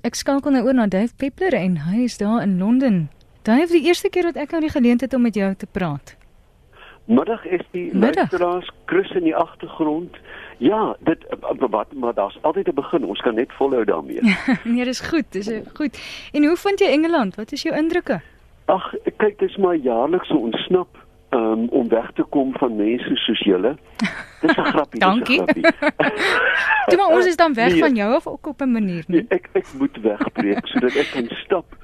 Ek skakel nou oor na Dave Peppler en hy is daar in Londen. Dave, die eerste keer wat ek nou die geleentheid om met jou te praat. Middag is die luisteraars Chris in die agtergrond. Ja, dit wat maar daar's altyd 'n begin. Ons kan net volhou daarmee. nee, dis goed, dis goed. En hoe vind jy Engeland? Wat is jou indrukke? Ag, kyk, dis maar jaarlikse ontsnap um, om weg te kom van mense soos julle. Dis 'n grappie. Dankie. Toe maar ons is dan weg nee, van jou of ook op 'n manier nie. Nee, ek ek moet wegbreek sodat ek kan stap.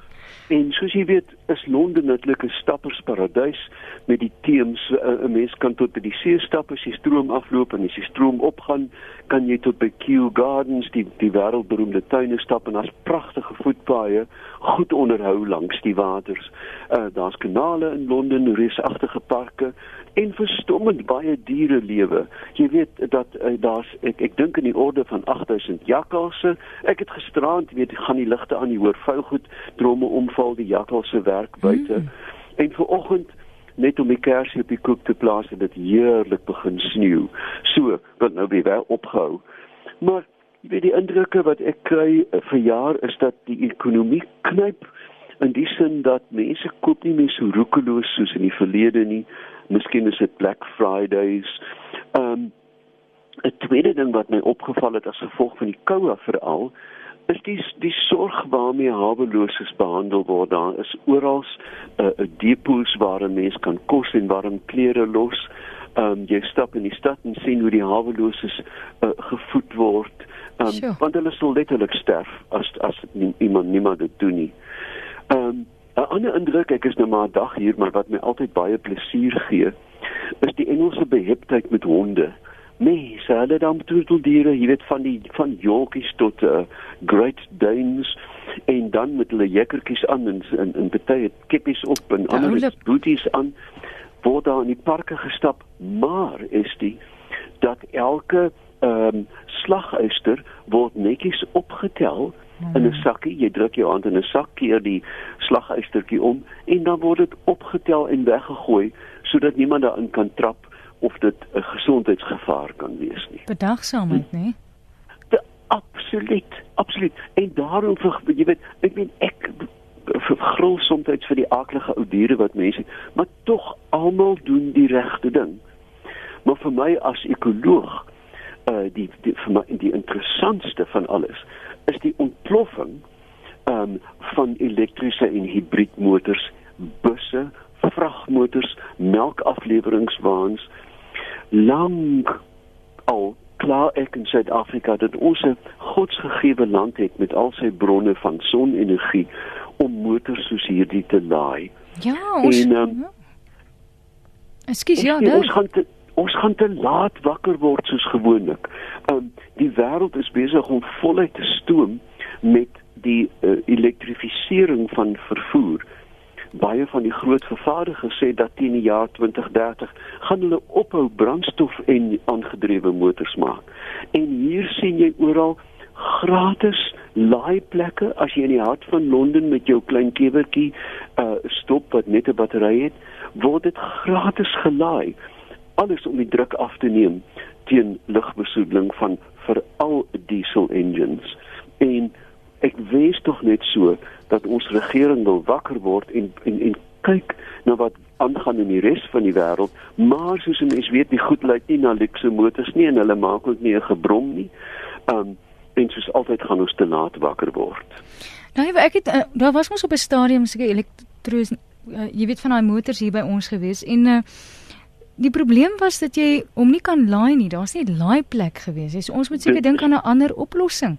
En soos jy weet, is Londen natuurlik 'n stappersparadys met die teems. Eh, 'n Mens kan tot by die see stap as jy stroom afloop en as jy stroom opgaan, kan jy tot by Kew Gardens, die die wêreldberoemde tuine stap en daar's pragtige voetpaaie, goed onderhou langs die waters. Uh daar's kanale in Londen, reusagtige parke en verstommend baie diere lewe. Jy weet dat uh, daar's ek ek dink in die orde van 8000 jakkalse. Ek het gisteraand weet gaan die ligte aan die hoor vou goed dromme omval die jakkalse werk buite. Mm. En vanoggend net om die kersie op die koek te plaas het dit heerlik begin sneeu. So, wat nou weer opgehou. Maar jy weet die indrukke wat ek kry uh, vir jaar is dat die ekonomie knyp in die sin dat mense koop nie meer so roekeloos soos in die verlede nie. Miskien is dit Black Fridays. Ehm um, 'n tweede ding wat my opgeval het as gevolg van die koue veral is die die sorg waarmee haweloses behandel word. Daar is oral 'n uh, depots waar 'n mens kan kos en warm klere los. Ehm um, jy stap in die stad en sien hoe die haweloses uh, gevoed word. Ehm um, sure. want hulle sal letterlik sterf as as iemand niemand dit doen nie. Ehm um, 'n ander indruk, ek is nou maar 'n dag hier, maar wat my altyd baie plesier gee, is die Engelse beheptheid met honde. Nee, sy hulle dan troeteldiere, jy weet van die van Yorkies tot uh, Great Danes en dan met hulle jekkertjies aan en en, en baie kippies op en ja, ander booties aan word daar in die parke gestap, maar is die dat elke ehm um, slaguister word netjies opgetel hmm. in 'n sakkie. Jy druk jou hand in 'n sak, keer die slaghuistertjie om en dan word dit opgetel en weggegooi sodat niemand daarin kan trap of dit 'n gesondheidsgevaar kan wees nie. Bedagsaamheid, nê? Absoluut, absoluut. En daarom vir jy weet, ek meen ek vergril soms vir die aardige ou diere wat mense, maar tog almal doen die regte ding. Maar vir my as ekoloog, uh die die vir my die interessantste van alles is die ontploffing um, van elektriese en hibriedmotors, busse, vragmotors, melkafleweringswaans lank al klaar ek in Suid-Afrika dat ons 'n godsgegewe land het met al sy bronne van sonenergie om motors soos hierdie te laai. Ja, ons en, um, Ekskuus, ja, nee. Ons gaan te, ons gaan te laat wakker word soos gewoonlik. Um die wêreld is besig om voluit te stoom met die uh, elektrifisering van vervoer. Baie van die groot vervaardigers sê dat teen die jaar 2030 gaan hulle ophou brandstof en aangedrewe motors maak. En hier sien jy oral gratis laaiplekke as jy in die hart van Londen met jou klein kewertjie uh stop wat net 'n battery het, word dit gratis gelaai. Alles om die druk af te neem teen lugbesoedeling van veral diesel engines en ek wens tog net so dat ons regering wil wakker word en en en kyk na wat aangaan in die res van die wêreld maar soos mense weet die goed lyk nie na luxe motors nie en hulle maak ook nie 'n gebrom nie um en soos altyd gaan ons te laat wakker word nou ek het uh, daar was mos op 'n stadium seker elektros uh, jy weet van daai motors hier by ons gewees en uh, Die probleem was dat jy hom nie kan laai nie. Daar's nie 'n laai plek gewees nie. So ons moet seker dink aan 'n ander oplossing.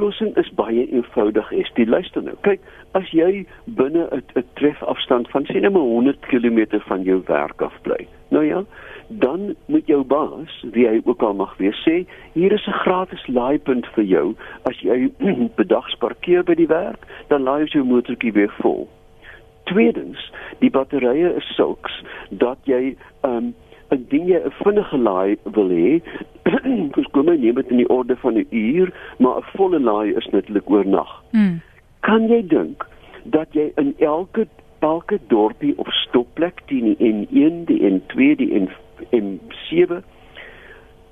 Oplossing is baie eenvoudig. Is die luister nou. Kyk, as jy binne 'n trefafstand van sien nou 100 km van jou werk af bly. Nou ja, dan moet jou baas, wie hy ook al mag wees, sê hier is 'n gratis laaipunt vir jou. As jy bedags parkeer by die werk, dan laai jy jou motortjie weer vol. Tweedens, die batterye is sulks dat jy um indien jy 'n vinnige laai wil hê, dis kom jy neem dit in die orde van 'n uur, maar 'n volle laai is natuurlik oornag. Hmm. Kan jy dink dat jy in elke elke dorpie of stopplek teen die N1, die N2, die N N7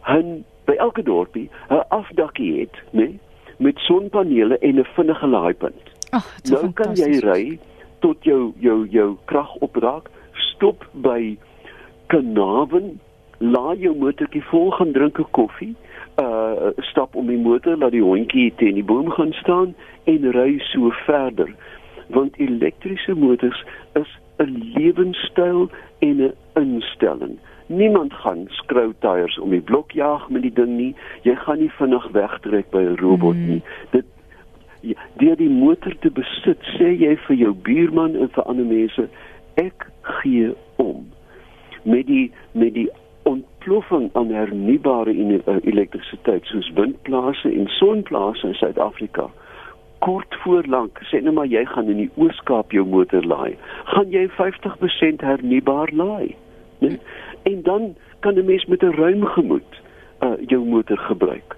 han by elke dorpie 'n afdakkie het, né? Nee? met sonpanele en 'n vinnige laaipunt. Ag, nou kan jy ry tot jou jou jou krag opraak, stop by Kanaven, laai jou motortjie vol gaan drink 'n koffie, uh stap om die motor laat die hondjie teen die boom gaan staan en ry so verder. Want elektriese motors is 'n lewenstyl en 'n instelling. Niemand gaan skroue tyres om die blok jaag met die ding nie. Jy gaan nie vinnig wegtrek by 'n robot mm. nie. Dit deur die motor te besit, sê jy vir jou buurman en vir ander mense, ek gee om. Met die met die ontploffing aan hernubare eh, elektrisiteit soos windplase en sonplase in Suid-Afrika kort voor lank sê net maar jy gaan in die Oos-Kaap jou motor laai gaan jy 50% hernubaar laai né? En dan kan 'n mens met 'n ruim gemoed uh, jou motor gebruik.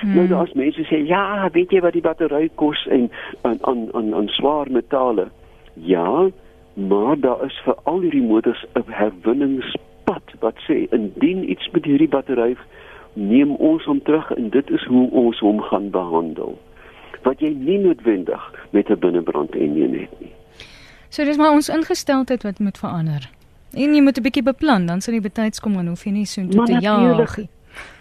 Hmm. nou daar's mense sê ja weet jy wat die battery kos en aan aan aan, aan swaar metale? Ja maar daar is vir al hierdie motors 'n herwinnings pad wat sê indien iets met hierdie battery neem ons hom terug en dit is hoe ons hom gaan behandel wat jy nie noodwendig met 'n binnebrand enjin het nie. So dis maar ons ingesteldheid wat moet verander. En jy moet 'n bietjie beplan dan sal jy betyds kom en hoef jy nie so toe te jaag.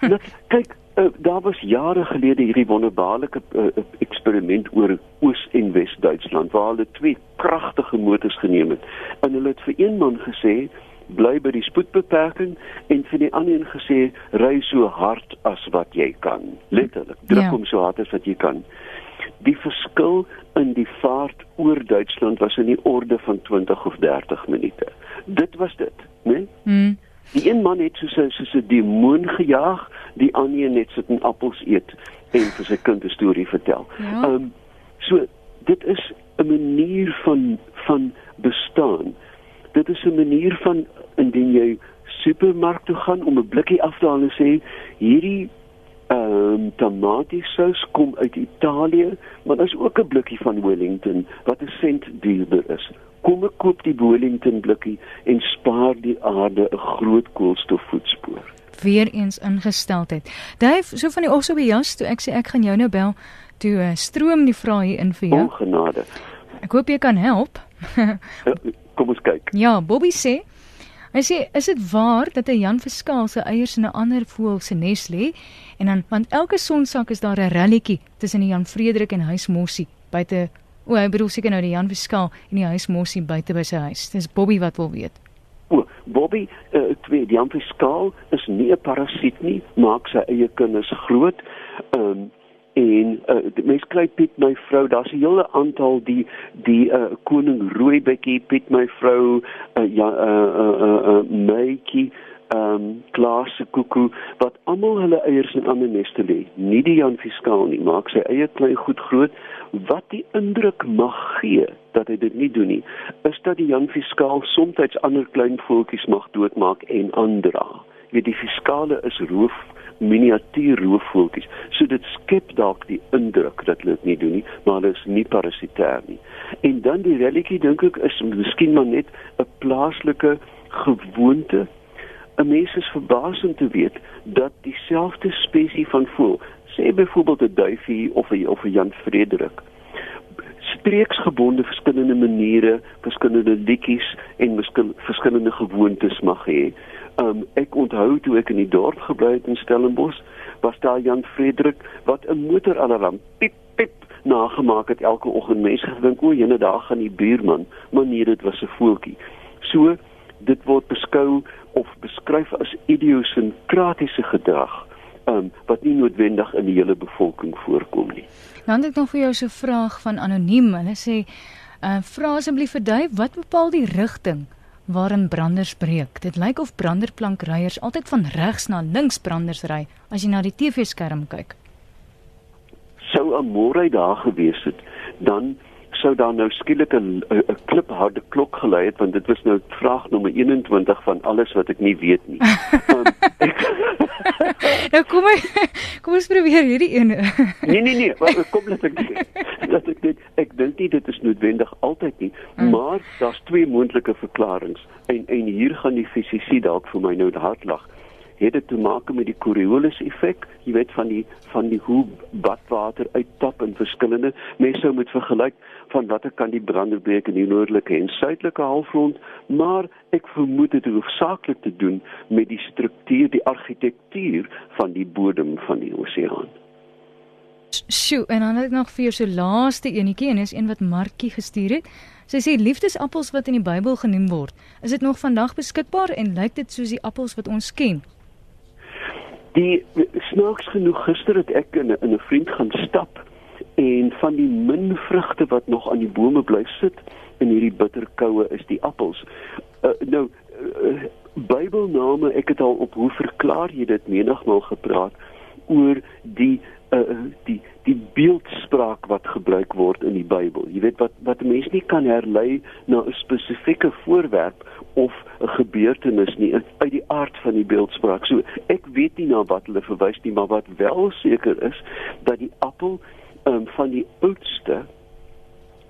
Net kyk uh, daar was jare gelede hierdie wonderbaarlike uh, eksperiment oor Oos en Wes Duitsland waar hulle twee kragtige motors geneem het en hulle het vir een man gesê bly by die spoedbeperking en vir die ander een gesê ry so hard as wat jy kan. Letterlik, druk ja. hom so hard as wat jy kan. Die verskil in die vaart oor Duitsland was in die orde van 20 of 30 minute. Dit was dit, né? Nee? Mm. Die een man het soos 'n soos 'n demoon gejaag, die ander een net sit en appels eet en vir sy kind 'n storie vertel. Ja. Ehm ja. um, so dit is 'n manier van van bestaan dit is 'n manier van indien jy supermark toe gaan om 'n blikkie af te haal en sê hierdie ehm um, tomatiesous kom uit Italië, maar daar's ook 'n blikkie van Wellington wat 'n sent duurder is. Kom ek koop die Wellington blikkie en spaar die aarde 'n groot koolstofvoetspoor. Weer eens ingesteldheid. Dave, so van die osse by jas toe ek sê ek gaan jou nou bel toe uh, stroom die vrae hier in vir jou. Ongenade. Ek hoop jy kan help. Kom ons kyk. Ja, Bobby sê Hy sê, is dit waar dat 'n Jan Verskaal se eiers in 'n ander voël se nes lê en dan want elke sonsak is daar 'n ralletjie tussen die Jan Frederik en Huis Mossie buite O, hy bedoel seker nou die Jan Verskaal en die Huis Mossie buite by sy huis. Dis Bobby wat wil weet. O, Bobby, uh, twee, die Jan Verskaal is nie 'n parasiet nie, maak sy eie kinders groot. Ehm um, en uh, mens kry Piet my vrou daar's 'n hele aantal die die uh, koning rooibekkie Piet my vrou uh, ja uh, uh, uh, uh, meetjie ehm um, glasse kuku wat almal hulle eiers in ander neste lê. Nie die Jan Fiskaal nie maak sy eie klein goed groot. Wat die indruk mag gee dat hy dit nie doen nie is dat die Jan Fiskaal soms ander klein voeltjies mag doodmaak en aandra. Weet die fiskale is roof miniatuur roofvoeltjies. So dit skep dalk die indruk dat hulle dit nie doen nie, maar hulle is nie parasitêr nie. En dan die relletjie dink ek is miskien maar net 'n plaaslike gewoonte. 'n Mens is verbaas om te weet dat dieselfde spesies van voël, sê byvoorbeeld 'n duifie of 'n of 'n Jan Frederik, streeksgebonde verskillende maniere, verskillende liedjies en verskillende gewoontes mag hê. Um ek onthou toe ek in die dorp gebly het in Stellenbosch, was daar Jan Frederik wat 'n motoralarm piep piep nagemaak het elke oggend. Mense gedink o, jene daar gaan die buurman, maar nee, dit was 'n voeltjie. So dit word beskou of beskryf as idiosinkratiese gedrag um, wat nie noodwendig in die hele bevolking voorkom nie. Dan het ek nog vir jou so 'n vraag van anoniem. Hulle sê, uh, "Vra asseblief Dave, wat bepaal die rigting waarin branders breek. Dit lyk of branderplankryers altyd van regs na links branders ry as jy na die TV-skerm kyk. Sou 'n môre daar gewees het, dan sou daar nou skielik 'n 'n klipharde klok gelei het want dit was nou vraag nommer 21 van alles wat ek nie weet nie. um, ek, nou kom ek kom ons probeer hierdie een. nee nee nee, wat kom net ek dat ek dit ek dink nie dit is noodwendig altyd nie, mm. maar daar's twee moontlike verklaringe en en hier gaan die fisiese dalk vir my nou hard lag. het dit te maak met die Coriolis effek, jy weet van die van die hoe badwater uittap in verskillende mense sou moet vergelyk van watter kan die branderbreek in die noordelike en suidelike halfrond, maar ek vermoed dit hoofsaaklik te doen met die struktuur, die argitektuur van die bodem van die oseaan. Sjoe, en dan het ek nog vir jou so laaste enetjie en is een wat Markie gestuur het. Sy sê liefdesappels wat in die Bybel genoem word, is dit nog vandag beskikbaar en lyk dit soos die appels wat ons ken? Die snaaks genoeg gister het ek in in 'n vriend gaan stap en van die min vrugte wat nog aan die bome bly sit in hierdie bitterkoue is die appels. Uh, nou uh, Bybelname, ek het al op hoe verklaar jy dit menigmal gepraat oor die uh, die die beeldspraak wat gebruik word in die Bybel. Jy weet wat wat mense nie kan herlei na 'n spesifieke voorwerp of 'n gebeurtenis nie uit die aard van die beeldspraak. So ek weet nie na wat hulle verwys nie, maar wat wel seker is dat die appel um, van die oudste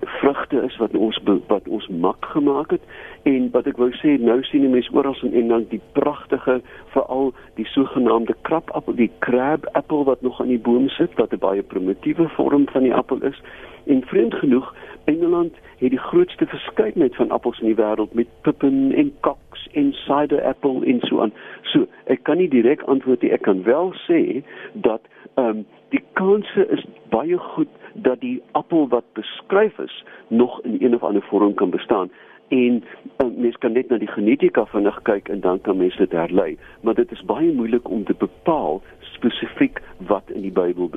vrugte is wat ons wat ons mak gemaak het. En wat ek wou sê nou sien die mense oral in en dan die pragtige veral die sogenaamde krabappel die crab apple wat nog aan die boom sit wat 'n baie primitiewe vorm van die appel is. En vreemd genoeg Engeland het die grootste verskeidenheid van appels in die wêreld met pippin en cox en cider apple en so aan. So ek kan nie direk antwoord nie. Ek kan wel sê dat ehm um, die kanse is baie goed dat die appel wat beskryf is nog in een of ander vorm kan bestaan en uh, mens kan net na die genetika vinnig kyk en dan kan mens dit herlei maar dit is baie moeilik om te bepaal spesifiek wat in die Bybel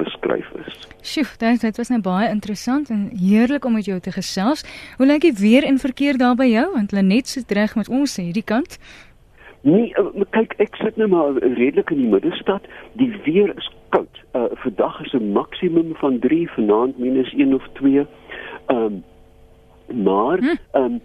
beskryf is. Sjoe, dit dit was nou baie interessant en heerlik om met jou te gesels. Hoe lyk dit weer in verkeer daar by jou? Want Lenet sit reg met ons hierdie kant. Nee, uh, kyk, ek sit nou maar redelik in die middestad. Die weer is koud. Uh vandag is 'n maksimum van 3, vanaand minus 1 of 2. Ehm um, maar hm. ehm um,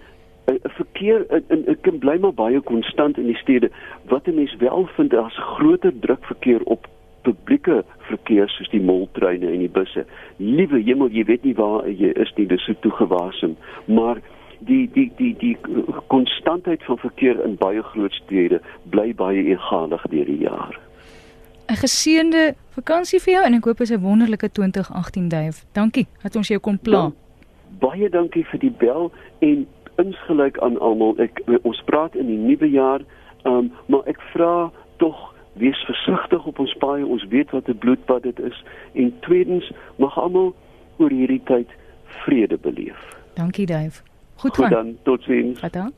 verkeer ek kan bly maar baie konstant in die stede. Wat 'n mens wel vind, daar's groter druk verkeer op publieke verkeer soos die moltreine en die busse. Liewe hemel, jy weet nie waar jy is nie, dis so toegewasem, maar die die die die konstantheid van verkeer in baie groot stede bly baie egalig deur die jaar. 'n geseënde vakansie vir jou en ek hoop dit is 'n wonderlike 2018 duif. Dankie dat ons jou kon pla. Baie dankie vir die bel en insgelyk aan almal. Ek ons praat in die nuwe jaar, um, maar ek vra tog wees versigtig op ons paaie. Ons weet wat 'n bloedbad dit is en tweedens mag almal oor hierdie tyd vrede beleef. Dankie duif. Goed, Goed dan. Totsiens. Tot dan.